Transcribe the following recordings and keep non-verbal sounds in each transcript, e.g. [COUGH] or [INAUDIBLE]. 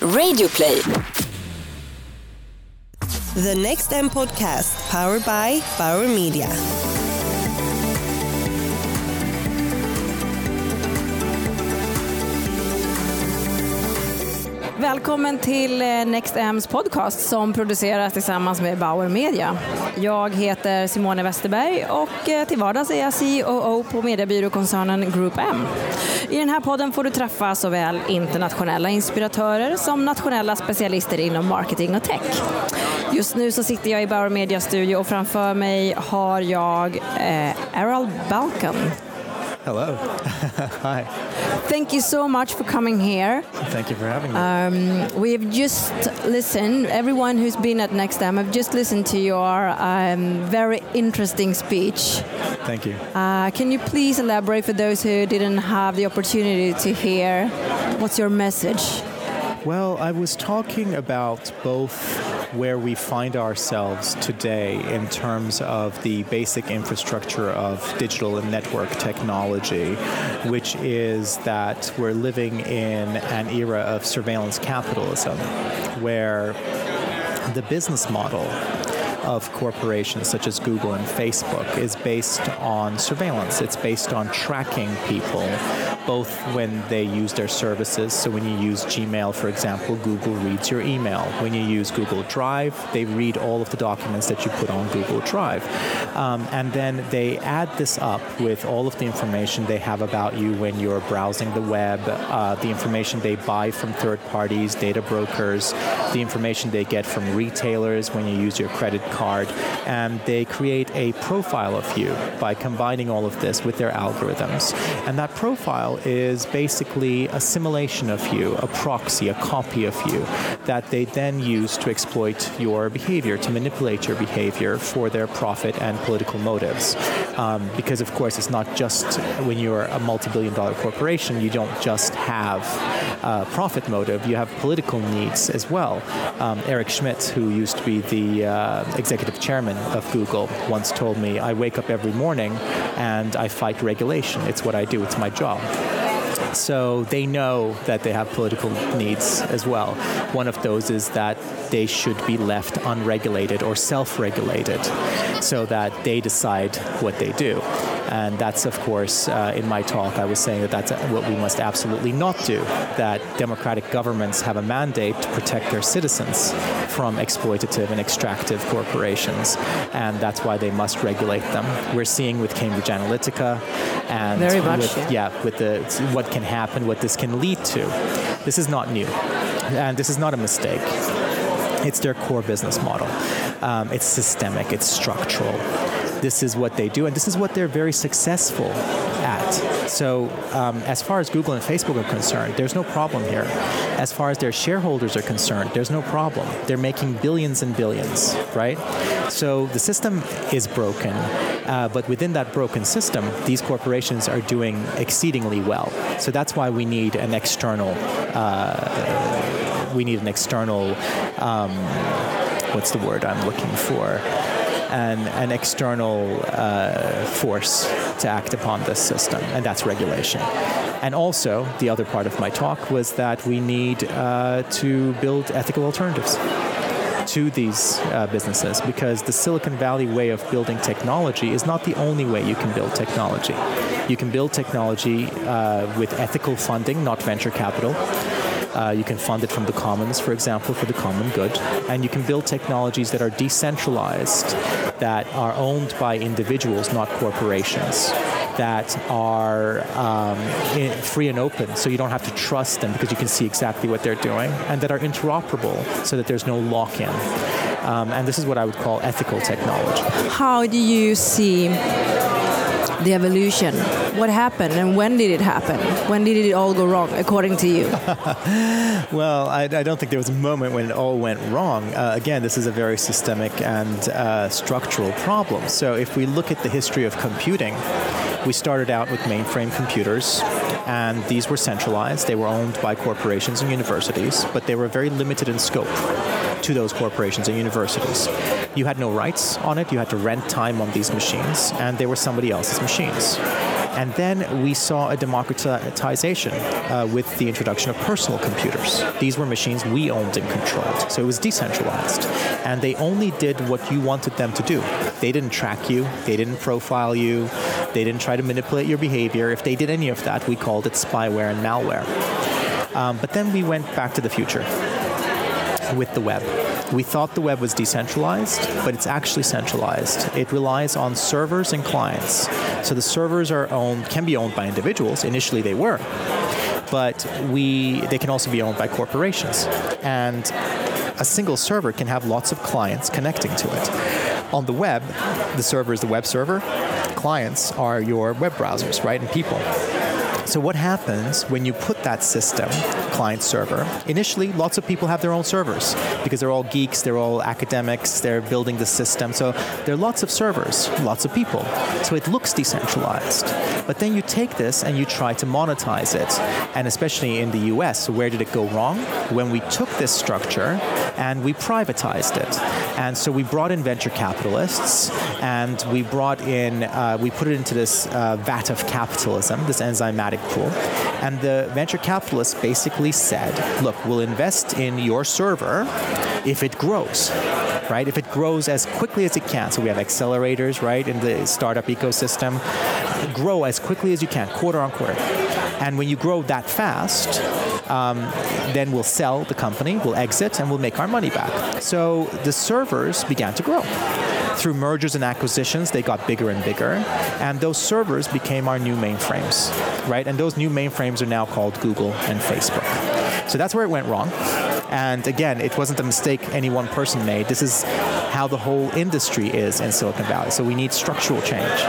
Radioplay. The Next M podcast, powered by Bauer Media. Välkommen till eh, Next M's podcast som produceras tillsammans med Bauer Media. Jag heter Simone Westerberg och eh, till vardags är jag COO på mediebyråkoncernen Group M. I den här podden får du träffa såväl internationella inspiratörer som nationella specialister inom marketing och tech. Just nu så sitter jag i Bauer Media studio och framför mig har jag eh, Errol Balkan Hello. [LAUGHS] Hi. Thank you so much for coming here. Thank you for having me. Um, we've just listened, everyone who's been at NextM, I've just listened to your um, very interesting speech. Thank you. Uh, can you please elaborate for those who didn't have the opportunity to hear? What's your message? Well, I was talking about both where we find ourselves today in terms of the basic infrastructure of digital and network technology, which is that we're living in an era of surveillance capitalism where the business model of corporations such as Google and Facebook is based on surveillance. It's based on tracking people, both when they use their services. So when you use Gmail, for example, Google reads your email. When you use Google Drive, they read all of the documents that you put on Google Drive. Um, and then they add this up with all of the information they have about you when you're browsing the web, uh, the information they buy from third parties, data brokers, the information they get from retailers when you use your credit card, and they create a profile of you by combining all of this with their algorithms. And that profile is basically a simulation of you, a proxy, a copy of you that they then use to exploit your behavior, to manipulate your behavior for their profit and political motives. Um, because, of course, it's not just when you're a multi billion dollar corporation, you don't just have a profit motive, you have political needs as well. Um, Eric Schmidt, who used to be the uh, executive chairman of Google, once told me, I wake up every morning and I fight regulation. It's what I do, it's my job. So they know that they have political needs as well. One of those is that they should be left unregulated or self regulated so that they decide what they do. And that's, of course, uh, in my talk, I was saying that that's what we must absolutely not do. That democratic governments have a mandate to protect their citizens from exploitative and extractive corporations, and that's why they must regulate them. We're seeing with Cambridge Analytica, and Very much, with, yeah. yeah, with the what can happen, what this can lead to. This is not new, and this is not a mistake. It's their core business model. Um, it's systemic. It's structural. This is what they do, and this is what they're very successful at. So, um, as far as Google and Facebook are concerned, there's no problem here. As far as their shareholders are concerned, there's no problem. They're making billions and billions, right? So the system is broken, uh, but within that broken system, these corporations are doing exceedingly well. So that's why we need an external. Uh, we need an external. Um, what's the word I'm looking for? An, an external uh, force to act upon this system, and that's regulation. And also, the other part of my talk was that we need uh, to build ethical alternatives to these uh, businesses because the Silicon Valley way of building technology is not the only way you can build technology. You can build technology uh, with ethical funding, not venture capital. Uh, you can fund it from the commons, for example, for the common good. And you can build technologies that are decentralized, that are owned by individuals, not corporations, that are um, free and open, so you don't have to trust them because you can see exactly what they're doing, and that are interoperable, so that there's no lock in. Um, and this is what I would call ethical technology. How do you see the evolution? What happened and when did it happen? When did it all go wrong, according to you? [LAUGHS] Well, I, I don't think there was a moment when it all went wrong. Uh, again, this is a very systemic and uh, structural problem. So, if we look at the history of computing, we started out with mainframe computers, and these were centralized. They were owned by corporations and universities, but they were very limited in scope to those corporations and universities. You had no rights on it, you had to rent time on these machines, and they were somebody else's machines. And then we saw a democratization uh, with the introduction of personal computers. These were machines we owned and controlled. So it was decentralized. And they only did what you wanted them to do. They didn't track you, they didn't profile you, they didn't try to manipulate your behavior. If they did any of that, we called it spyware and malware. Um, but then we went back to the future with the web. We thought the web was decentralized, but it's actually centralized. It relies on servers and clients. So the servers are owned, can be owned by individuals. Initially, they were, but we they can also be owned by corporations. And a single server can have lots of clients connecting to it. On the web, the server is the web server. Clients are your web browsers, right, and people. So what happens when you put that system, client server, initially lots of people have their own servers because they're all geeks, they're all academics, they're building the system. So there are lots of servers, lots of people. So it looks decentralized. But then you take this and you try to monetize it. And especially in the US, where did it go wrong? When we took this structure and we privatized it. And so we brought in venture capitalists and we brought in, uh, we put it into this uh, vat of capitalism, this enzymatic pool. And the venture capitalists basically said, look, we'll invest in your server if it grows right? If it grows as quickly as it can, so we have accelerators, right, in the startup ecosystem, grow as quickly as you can, quarter on quarter. And when you grow that fast, um, then we'll sell the company, we'll exit, and we'll make our money back. So the servers began to grow. Through mergers and acquisitions, they got bigger and bigger, and those servers became our new mainframes, right? And those new mainframes are now called Google and Facebook. So that's where it went wrong. And again, it wasn't a mistake any one person made. This is how the whole industry is in Silicon Valley. So we need structural change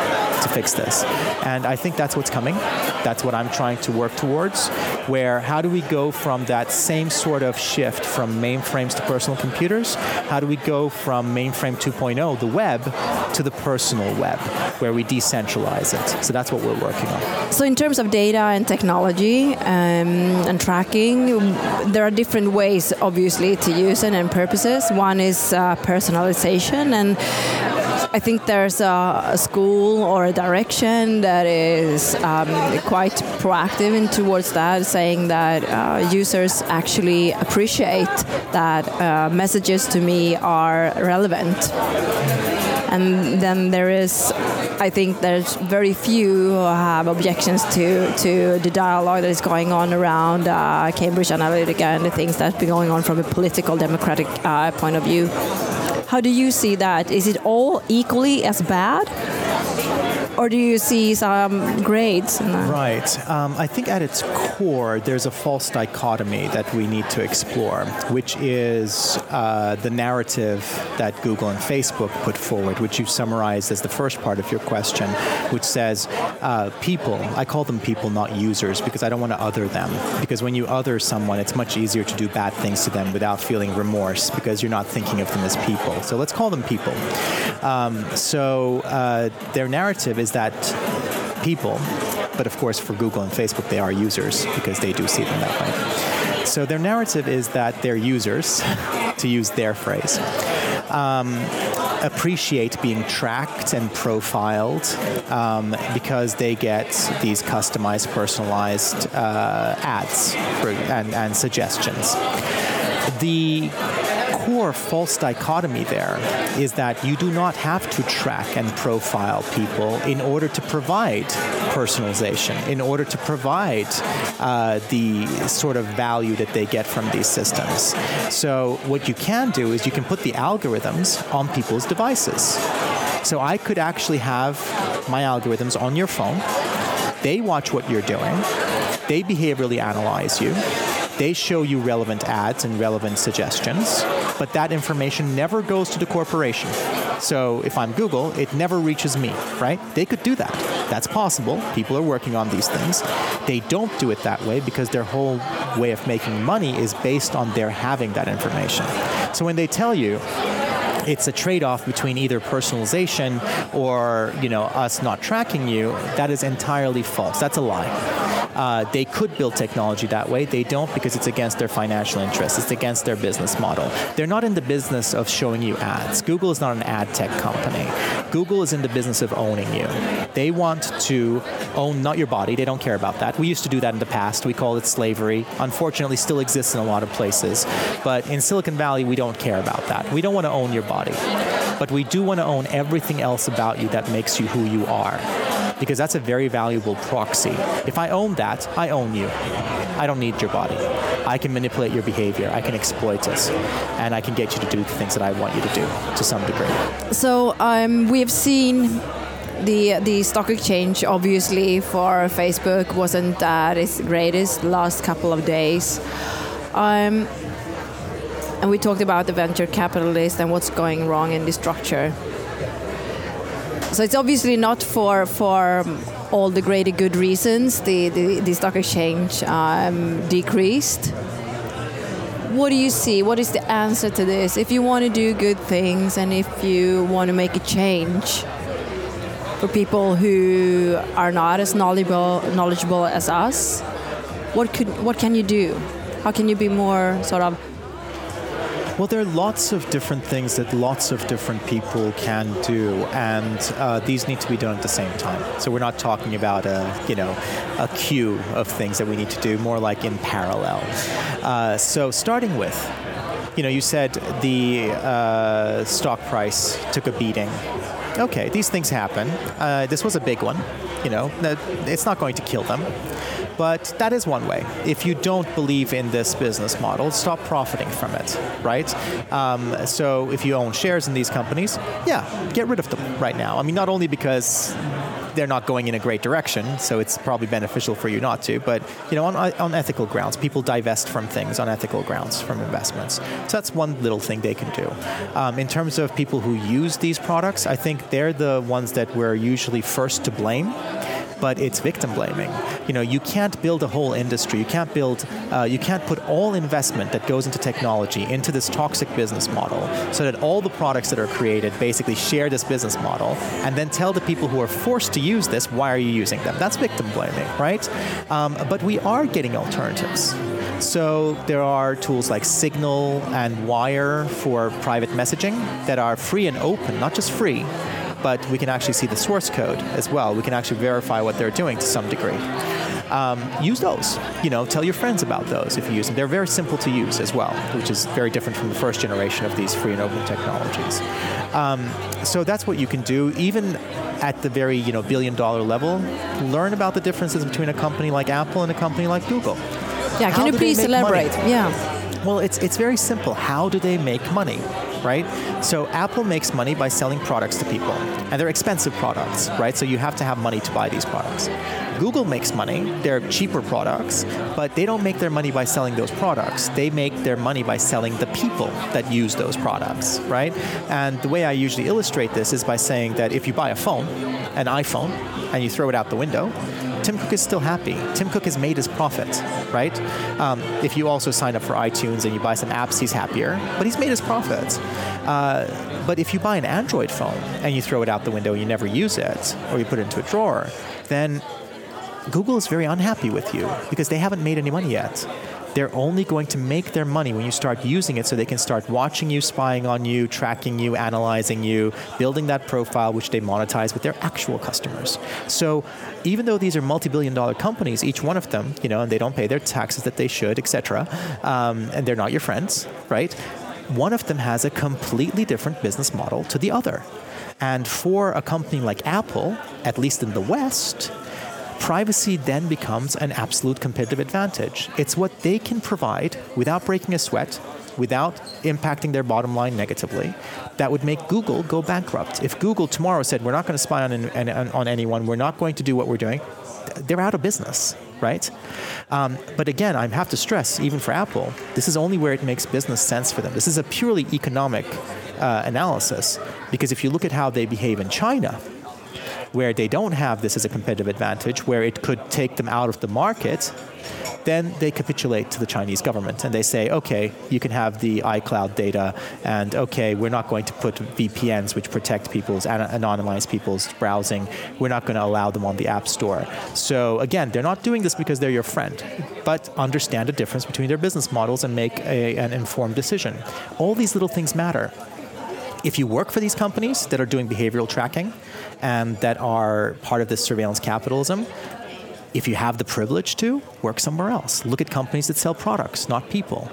to fix this. And I think that's what's coming. That's what I'm trying to work towards. Where how do we go from that same sort of shift from mainframes to personal computers? How do we go from mainframe 2.0, the web, to the personal web, where we decentralize it? So that's what we're working on. So, in terms of data and technology um, and tracking, there are different ways, obviously, to use it and purposes. One is uh, personalization and I think there's a, a, school or a direction that is um, quite proactive in towards that, saying that uh, users actually appreciate that uh, messages to me are relevant. And then there is, I think there's very few who have objections to, to the dialogue that is going on around uh, Cambridge Analytica and the things that's been going on from a political democratic uh, point of view. How do you see that? Is it all equally as bad? Or do you see some grades? Right. Um, I think at its core, there's a false dichotomy that we need to explore, which is uh, the narrative that Google and Facebook put forward, which you summarized as the first part of your question, which says uh, people, I call them people, not users, because I don't want to other them. Because when you other someone, it's much easier to do bad things to them without feeling remorse because you're not thinking of them as people. So let's call them people. Um, so uh, their narrative is is that people, but of course for Google and Facebook, they are users because they do see them that way. So their narrative is that their users, [LAUGHS] to use their phrase, um, appreciate being tracked and profiled um, because they get these customized, personalized uh, ads and, and suggestions. The core false dichotomy there is that you do not have to track and profile people in order to provide personalization, in order to provide uh, the sort of value that they get from these systems. So, what you can do is you can put the algorithms on people's devices. So, I could actually have my algorithms on your phone, they watch what you're doing, they behaviorally analyze you they show you relevant ads and relevant suggestions, but that information never goes to the corporation. So if I'm Google, it never reaches me, right? They could do that. That's possible. People are working on these things. They don't do it that way because their whole way of making money is based on their having that information. So when they tell you, it's a trade-off between either personalization or you know us not tracking you. That is entirely false. That's a lie. Uh, they could build technology that way. They don't because it's against their financial interests. It's against their business model. They're not in the business of showing you ads. Google is not an ad tech company. Google is in the business of owning you. They want to own not your body. They don't care about that. We used to do that in the past. We called it slavery. Unfortunately, still exists in a lot of places. But in Silicon Valley, we don't care about that. We don't want to own your body. But we do want to own everything else about you that makes you who you are. Because that's a very valuable proxy. If I own that, I own you. I don't need your body. I can manipulate your behavior. I can exploit it. And I can get you to do the things that I want you to do to some degree. So um, we have seen the the stock exchange obviously for Facebook wasn't that its greatest last couple of days. Um, and we talked about the venture capitalist and what's going wrong in the structure. So it's obviously not for for all the greater good reasons the, the, the stock exchange um, decreased. What do you see? What is the answer to this? If you want to do good things and if you want to make a change for people who are not as knowledgeable knowledgeable as us, what could what can you do? How can you be more sort of well, there are lots of different things that lots of different people can do, and uh, these need to be done at the same time. So we're not talking about a, you know, a queue of things that we need to do, more like in parallel. Uh, so starting with, you know, you said the uh, stock price took a beating. Okay, these things happen. Uh, this was a big one. You know, it's not going to kill them. But that is one way. If you don't believe in this business model, stop profiting from it, right? Um, so if you own shares in these companies, yeah, get rid of them right now. I mean, not only because they're not going in a great direction, so it's probably beneficial for you not to. But you know, on, on ethical grounds, people divest from things on ethical grounds from investments. So that's one little thing they can do. Um, in terms of people who use these products, I think they're the ones that we're usually first to blame but it's victim blaming. You know, you can't build a whole industry. You can't build, uh, you can't put all investment that goes into technology into this toxic business model so that all the products that are created basically share this business model and then tell the people who are forced to use this, why are you using them? That's victim blaming, right? Um, but we are getting alternatives. So there are tools like Signal and Wire for private messaging that are free and open, not just free, but we can actually see the source code as well. We can actually verify what they're doing to some degree. Um, use those. You know, tell your friends about those if you use them. They're very simple to use as well, which is very different from the first generation of these free and open technologies. Um, so that's what you can do. Even at the very you know billion dollar level, learn about the differences between a company like Apple and a company like Google. Yeah, can you please elaborate? Money? Yeah. Well, it's it's very simple. How do they make money? Right? So Apple makes money by selling products to people, and they're expensive products, right? So you have to have money to buy these products. Google makes money, they're cheaper products, but they don't make their money by selling those products. They make their money by selling the people that use those products, right? And the way I usually illustrate this is by saying that if you buy a phone, an iPhone, and you throw it out the window, Tim Cook is still happy. Tim Cook has made his profit, right? Um, if you also sign up for iTunes and you buy some apps, he's happier, but he's made his profit. Uh, but if you buy an Android phone and you throw it out the window and you never use it, or you put it into a drawer, then Google is very unhappy with you because they haven't made any money yet they're only going to make their money when you start using it so they can start watching you, spying on you, tracking you, analyzing you, building that profile which they monetize with their actual customers. So even though these are multi-billion dollar companies, each one of them, you know, and they don't pay their taxes that they should, etc., um, and they're not your friends, right? One of them has a completely different business model to the other. And for a company like Apple, at least in the West, privacy then becomes an absolute competitive advantage. It's what they can provide without breaking a sweat, without impacting their bottom line negatively, that would make Google go bankrupt. If Google tomorrow said, we're not going to spy on, on, on anyone, we're not going to do what we're doing, they're out of business, right? Um, but again, I have to stress, even for Apple, this is only where it makes business sense for them. This is a purely economic uh, analysis because if you look at how they behave in China, where they don't have this as a competitive advantage, where it could take them out of the market, then they capitulate to the Chinese government and they say, okay, you can have the iCloud data, and okay, we're not going to put VPNs which protect people's, anonymize people's browsing. We're not going to allow them on the App Store. So again, they're not doing this because they're your friend, but understand the difference between their business models and make a, an informed decision. All these little things matter if you work for these companies that are doing behavioral tracking and that are part of this surveillance capitalism, if you have the privilege to, work somewhere else. Look at companies that sell products, not people.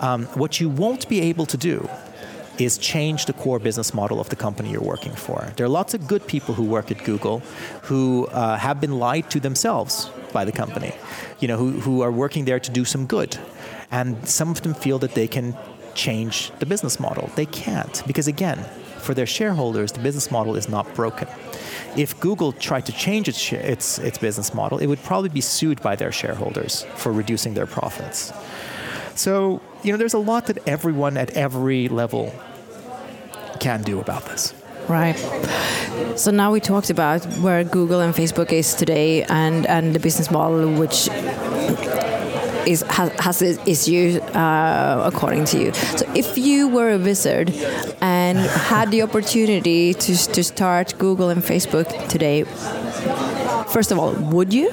Um, what you won't be able to do is change the core business model of the company you're working for. There are lots of good people who work at Google who uh, have been lied to themselves by the company, you know, who, who are working there to do some good. And some of them feel that they can change the business model. They can't, because again, for their shareholders, the business model is not broken. If Google tried to change its, its, its business model, it would probably be sued by their shareholders for reducing their profits. So, you know, there's a lot that everyone at every level can do about this. Right. So now we talked about where Google and Facebook is today and, and the business model which is, has, has issues uh, according to you. So if you were a wizard and had the opportunity to, to start Google and Facebook today, first of all, would you?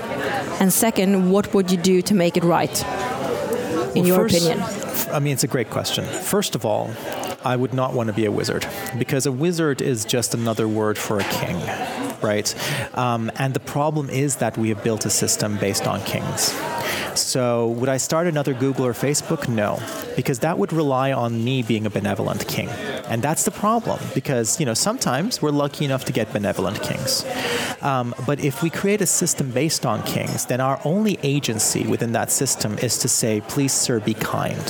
And second, what would you do to make it right, in well, your first, opinion? I mean, it's a great question. First of all, I would not want to be a wizard because a wizard is just another word for a king, right? Um, and the problem is that we have built a system based on kings. So, would I start another Google or Facebook? No, because that would rely on me being a benevolent king. And that's the problem because, you know, sometimes we're lucky enough to get benevolent kings. Um, but if we create a system based on kings, then our only agency within that system is to say, please, sir, be kind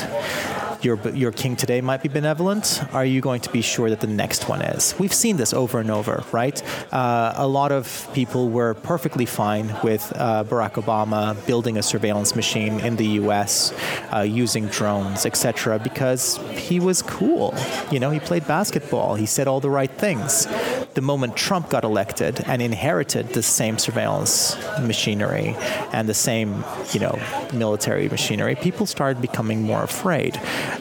your, your king today might be benevolent, are you going to be sure that the next one is? We've seen this over and over, right? Uh, a lot of people were perfectly fine with uh, Barack Obama building a surveillance machine in the US, uh, using drones, etc., because he was cool. You know, he played basketball, he said all the right things. The moment Trump got elected and inherited the same surveillance machinery and the same, you know, military machinery, people started becoming more afraid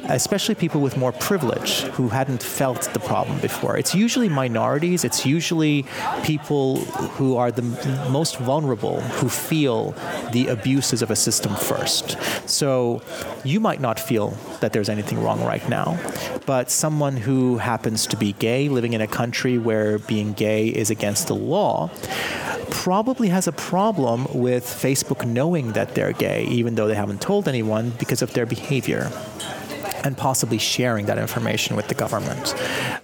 especially people with more privilege who hadn't felt the problem before. It's usually minorities, it's usually people who are the most vulnerable who feel the abuses of a system first. So you might not feel that there's anything wrong right now, but someone who happens to be gay, living in a country where being gay is against the law, probably has a problem with Facebook knowing that they're gay, even though they haven't told anyone because of their behavior and possibly sharing that information with the government.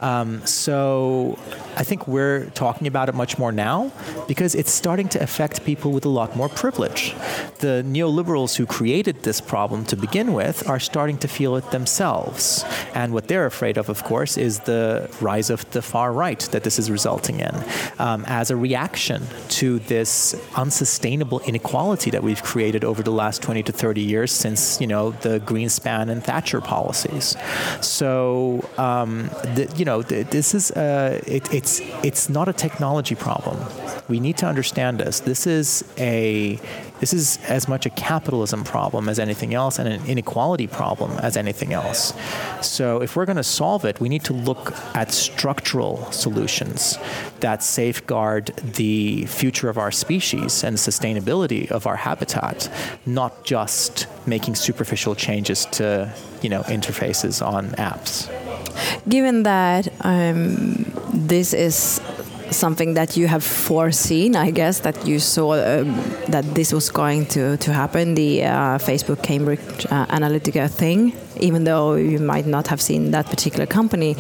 Um, so I think we're talking about it much more now because it's starting to affect people with a lot more privilege. The neoliberals who created this problem to begin with are starting to feel it themselves. And what they're afraid of, of course, is the rise of the far right that this is resulting in um, as a reaction to this unsustainable inequality that we've created over the last 20 to 30 years since, you know, the Greenspan and Thatcher policies. So, um, the, you know, the, this is, uh, it, it's it's not a technology problem. We need to understand this. This is a this is as much a capitalism problem as anything else and an inequality problem as anything else. So if we're going to solve it, we need to look at structural solutions that safeguard the future of our species and sustainability of our habitat, not just making superficial changes to, you know, interfaces on apps. Given that um, this is something that you have foreseen, I guess, that you saw uh, that this was going to, to happen, the uh, Facebook Cambridge uh, Analytica thing, even though you might not have seen that particular company.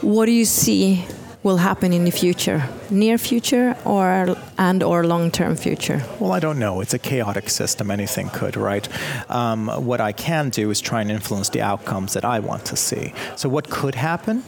What do you see will happen in the future, near future or and or long-term future? Well, I don't know. It's a chaotic system. Anything could, right? Um, what I can do is try and influence the outcomes that I want to see. So, what could happen?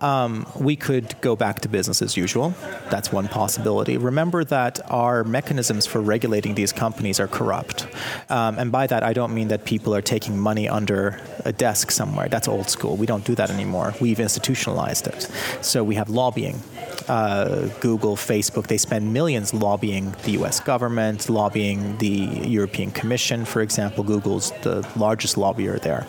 Um, we could go back to business as usual. That's one possibility. Remember that our mechanisms for regulating these companies are corrupt. Um, and by that, I don't mean that people are taking money under a desk somewhere. That's old school. We don't do that anymore. We've institutionalized it. So we have lobbying. Uh, Google, Facebook, they spend millions lobbying the US government, lobbying the European Commission, for example. Google's the largest lobbyer there.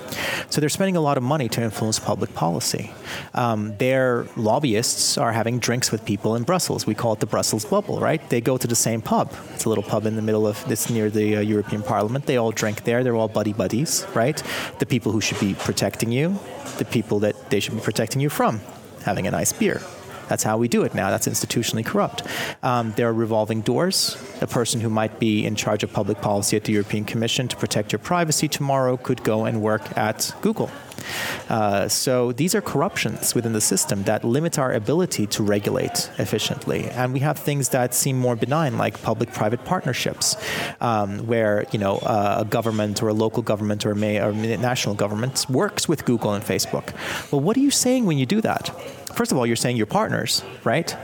So they're spending a lot of money to influence public policy. Um, their lobbyists are having drinks with people in Brussels. We call it the Brussels bubble, right? They go to the same pub. It's a little pub in the middle of this near the uh, European Parliament. They all drink there. They're all buddy buddies, right? The people who should be protecting you, the people that they should be protecting you from having a nice beer. That's how we do it now. That's institutionally corrupt. Um, there are revolving doors. A person who might be in charge of public policy at the European Commission to protect your privacy tomorrow could go and work at Google. Uh, so these are corruptions within the system that limit our ability to regulate efficiently. And we have things that seem more benign, like public-private partnerships, um, where you know uh, a government or a local government or a, may- or national government works with Google and Facebook. Well, what are you saying when you do that? First of all, you're saying you're partners, right?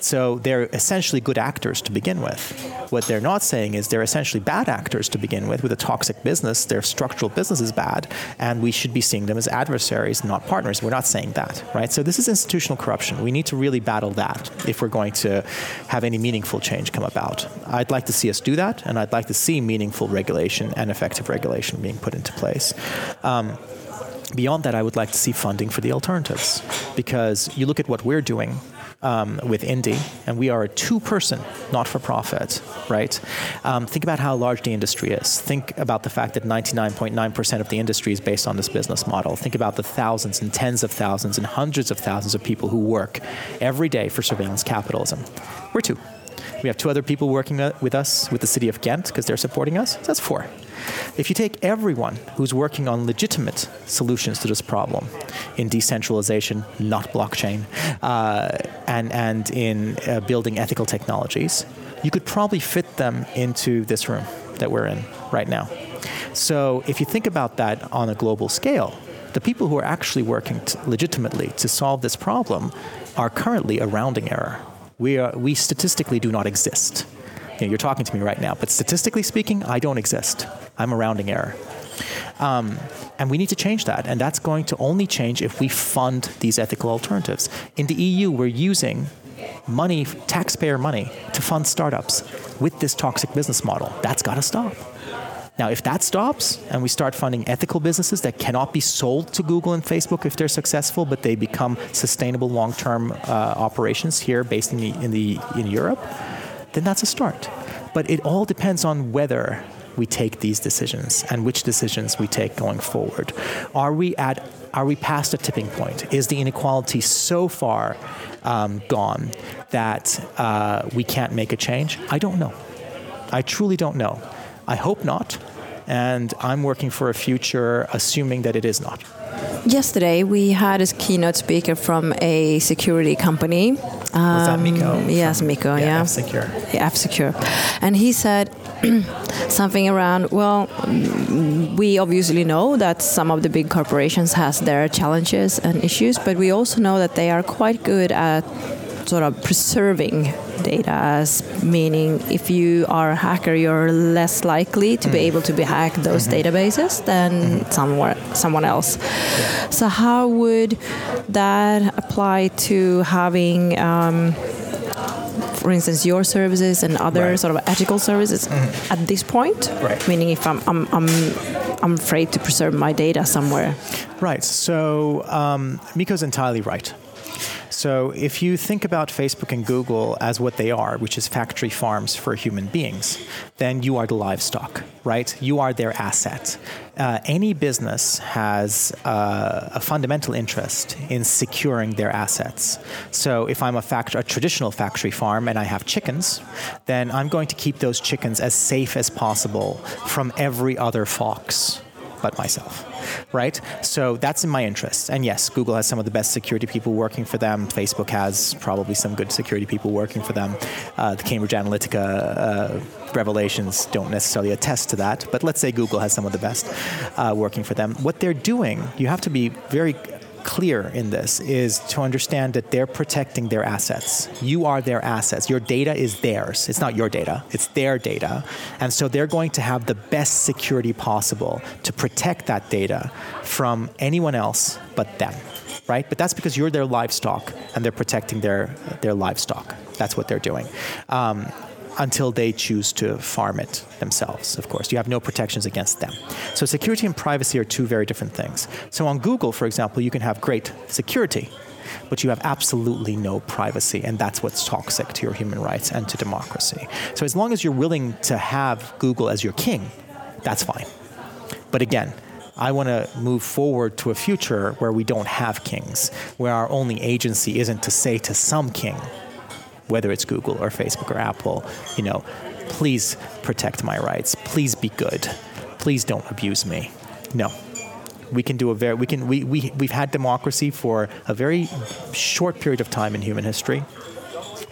So they're essentially good actors to begin with. What they're not saying is they're essentially bad actors to begin with, with a toxic business. Their structural business is bad, and we should be seeing them as adversaries, not partners. We're not saying that, right? So this is institutional corruption. We need to really battle that if we're going to have any meaningful change come about. I'd like to see us do that, and I'd like to see meaningful regulation and effective regulation being put into place. Um, Beyond that, I would like to see funding for the alternatives because you look at what we're doing um, with Indie, and we are a two person not for profit, right? Um, think about how large the industry is. Think about the fact that 99.9% of the industry is based on this business model. Think about the thousands and tens of thousands and hundreds of thousands of people who work every day for surveillance capitalism. We're two. We have two other people working uh, with us with the city of Ghent because they're supporting us. So that's four. If you take everyone who's working on legitimate solutions to this problem in decentralization, not blockchain, uh, and, and in uh, building ethical technologies, you could probably fit them into this room that we're in right now. So if you think about that on a global scale, the people who are actually working t- legitimately to solve this problem are currently a rounding error. We, are, we statistically do not exist. You know, you're talking to me right now, but statistically speaking, I don't exist. I'm a rounding error. Um, and we need to change that. And that's going to only change if we fund these ethical alternatives. In the EU, we're using money, taxpayer money, to fund startups with this toxic business model. That's got to stop. Now, if that stops and we start funding ethical businesses that cannot be sold to Google and Facebook if they're successful, but they become sustainable long-term uh, operations here based in the, in the in Europe, then that's a start. But it all depends on whether we take these decisions and which decisions we take going forward. Are we at are we past a tipping point? Is the inequality so far um, gone that uh, we can't make a change? I don't know. I truly don't know. I hope not, and I'm working for a future assuming that it is not. Yesterday, we had a keynote speaker from a security company. Was that Mikko? Um, yes, Mikko, yeah. yeah. F-Secure. Yeah, F-Secure. And he said [CLEARS THROAT] something around, well, we obviously know that some of the big corporations has their challenges and issues, but we also know that they are quite good at sort of preserving data as meaning if you are a hacker you're less likely to mm. be able to be hack those mm-hmm. databases than mm-hmm. somewhere someone else yeah. so how would that apply to having um, for instance, your services and other right. sort of ethical services mm-hmm. at this point? Right. Meaning, if I'm, I'm, I'm, I'm afraid to preserve my data somewhere. Right. So um, Mikko's entirely right. So if you think about Facebook and Google as what they are, which is factory farms for human beings, then you are the livestock, right? You are their asset. Uh, any business has uh, a fundamental interest in securing their assets. So if I'm a, fact- a traditional factory farm and I have chickens, then I'm going to keep those chickens as safe as possible from every other fox but myself, right? So that's in my interest. And yes, Google has some of the best security people working for them. Facebook has probably some good security people working for them. Uh, the Cambridge Analytica uh, revelations don't necessarily attest to that, but let's say Google has some of the best uh, working for them. What they're doing, you have to be very clear in this is to understand that they're protecting their assets. You are their assets. Your data is theirs. It's not your data, it's their data. And so they're going to have the best security possible to protect that data from anyone else but them. Right? But that's because you're their livestock and they're protecting their, their livestock. That's what they're doing. Um, until they choose to farm it themselves, of course. You have no protections against them. So security and privacy are two very different things. So on Google, for example, you can have great security, but you have absolutely no privacy, and that's what's toxic to your human rights and to democracy. So as long as you're willing to have Google as your king, that's fine. But again, I want to move forward to a future where we don't have kings, where our only agency isn't to say to some king, whether it's Google or Facebook or Apple, you know, please protect my rights, please be good, please don't abuse me. No. We can do a very we can we, we we've had democracy for a very short period of time in human history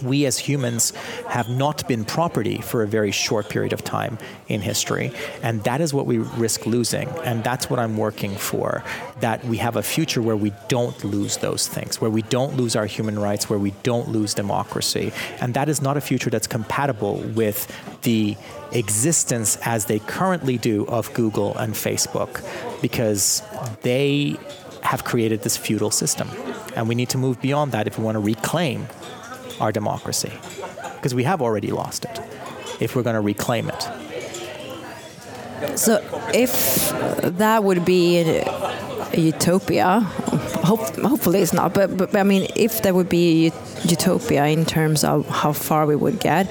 we as humans have not been property for a very short period of time in history. And that is what we risk losing. And that's what I'm working for that we have a future where we don't lose those things, where we don't lose our human rights, where we don't lose democracy. And that is not a future that's compatible with the existence as they currently do of Google and Facebook because they have created this feudal system. And we need to move beyond that if we want to reclaim our democracy because we have already lost it if we're going to reclaim it. So, if that would be a utopia, hope, hopefully it's not, but, but I mean, if there would be utopia in terms of how far we would get,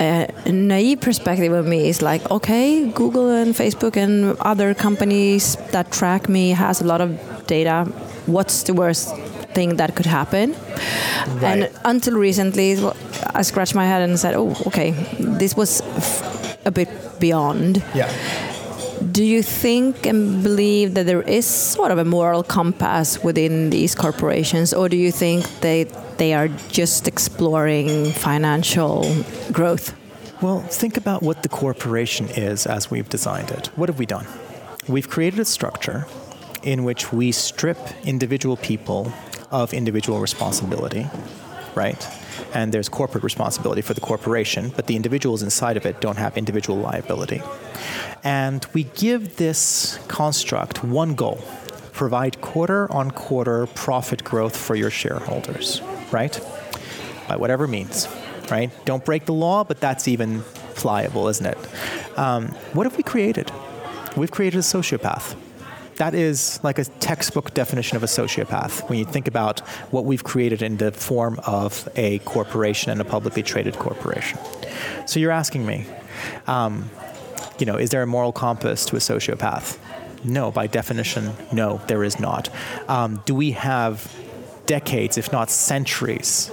uh, a naive perspective of me is like, okay, Google and Facebook and other companies that track me has a lot of data. What's the worst thing that could happen. Right. And until recently, I scratched my head and said, "Oh, okay, this was a bit beyond." Yeah. Do you think and believe that there is sort of a moral compass within these corporations, or do you think they they are just exploring financial growth? Well, think about what the corporation is as we've designed it. What have we done? We've created a structure in which we strip individual people of individual responsibility, right? And there's corporate responsibility for the corporation, but the individuals inside of it don't have individual liability. And we give this construct one goal provide quarter on quarter profit growth for your shareholders, right? By whatever means, right? Don't break the law, but that's even pliable, isn't it? Um, what have we created? We've created a sociopath that is like a textbook definition of a sociopath when you think about what we've created in the form of a corporation and a publicly traded corporation. So you're asking me, um, you know, is there a moral compass to a sociopath? No, by definition, no, there is not. Um, do we have decades, if not centuries,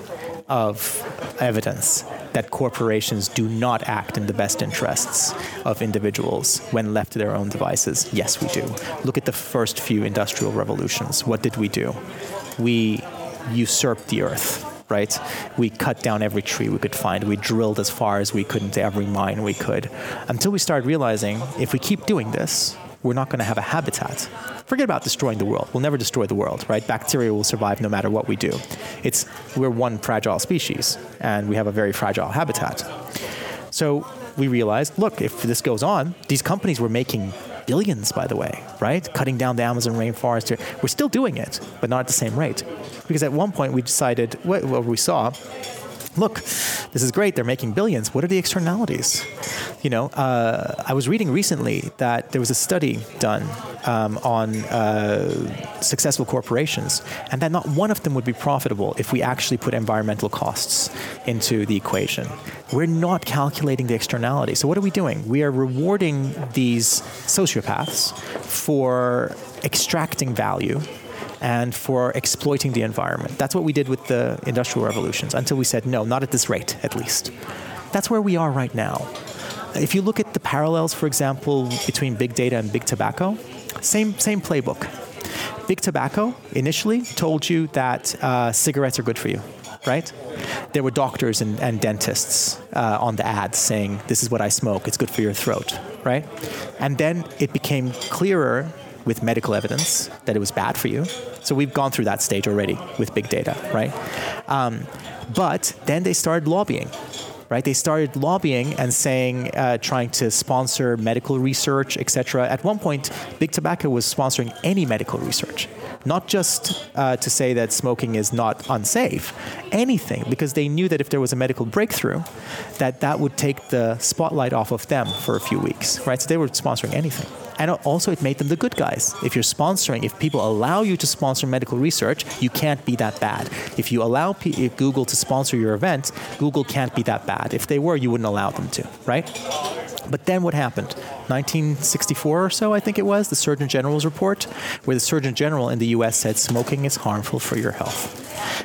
of evidence that corporations do not act in the best interests of individuals when left to their own devices? Yes, we do. Look at the first few industrial revolutions. What did we do? We usurped the earth. Right? We cut down every tree we could find. We drilled as far as we could into every mine we could. Until we started realizing if we keep doing this, we're not going to have a habitat. Forget about destroying the world. We'll never destroy the world, right? Bacteria will survive no matter what we do. It's we're one fragile species, and we have a very fragile habitat. So we realized, look, if this goes on, these companies were making billions, by the way, right? Cutting down the Amazon rainforest. We're still doing it, but not at the same rate. Because at one point we decided, what, what we saw look, this is great. They're making billions. What are the externalities? You know, uh, I was reading recently that there was a study done um, on uh, successful corporations, and that not one of them would be profitable if we actually put environmental costs into the equation. We're not calculating the externality. So what are we doing? We are rewarding these sociopaths for extracting value and for exploiting the environment. That's what we did with the industrial revolutions until we said, no, not at this rate, at least. That's where we are right now. If you look at the parallels, for example, between big data and big tobacco, same, same playbook. Big tobacco initially told you that uh, cigarettes are good for you, right? There were doctors and, and dentists uh, on the ads saying, This is what I smoke, it's good for your throat, right? And then it became clearer with medical evidence that it was bad for you. So we've gone through that stage already with big data, right? Um, but then they started lobbying. Right, they started lobbying and saying, uh, trying to sponsor medical research, etc. At one point, Big Tobacco was sponsoring any medical research, not just uh, to say that smoking is not unsafe, anything, because they knew that if there was a medical breakthrough, that that would take the spotlight off of them for a few weeks. Right, so they were sponsoring anything. And also, it made them the good guys. If you're sponsoring, if people allow you to sponsor medical research, you can't be that bad. If you allow P- Google to sponsor your event, Google can't be that bad. If they were, you wouldn't allow them to, right? But then what happened? 1964 or so, I think it was, the Surgeon General's report, where the Surgeon General in the US said smoking is harmful for your health.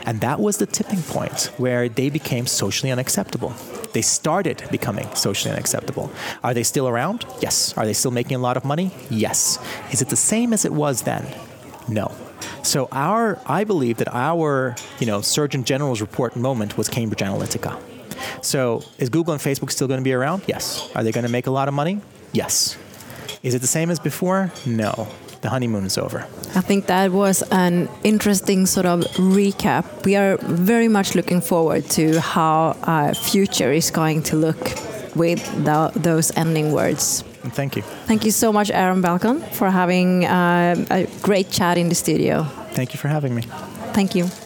And that was the tipping point where they became socially unacceptable. They started becoming socially unacceptable. Are they still around? Yes. Are they still making a lot of money? Yes. Is it the same as it was then? No. So our, I believe that our, you know, Surgeon General's report moment was Cambridge Analytica. So is Google and Facebook still going to be around? Yes. Are they going to make a lot of money? Yes. Is it the same as before? No. The honeymoon is over. I think that was an interesting sort of recap. We are very much looking forward to how our future is going to look with the, those ending words. Thank you. Thank you so much, Aral Balkan, for having uh, a great chat in the studio. Thank you for having me. Thank you.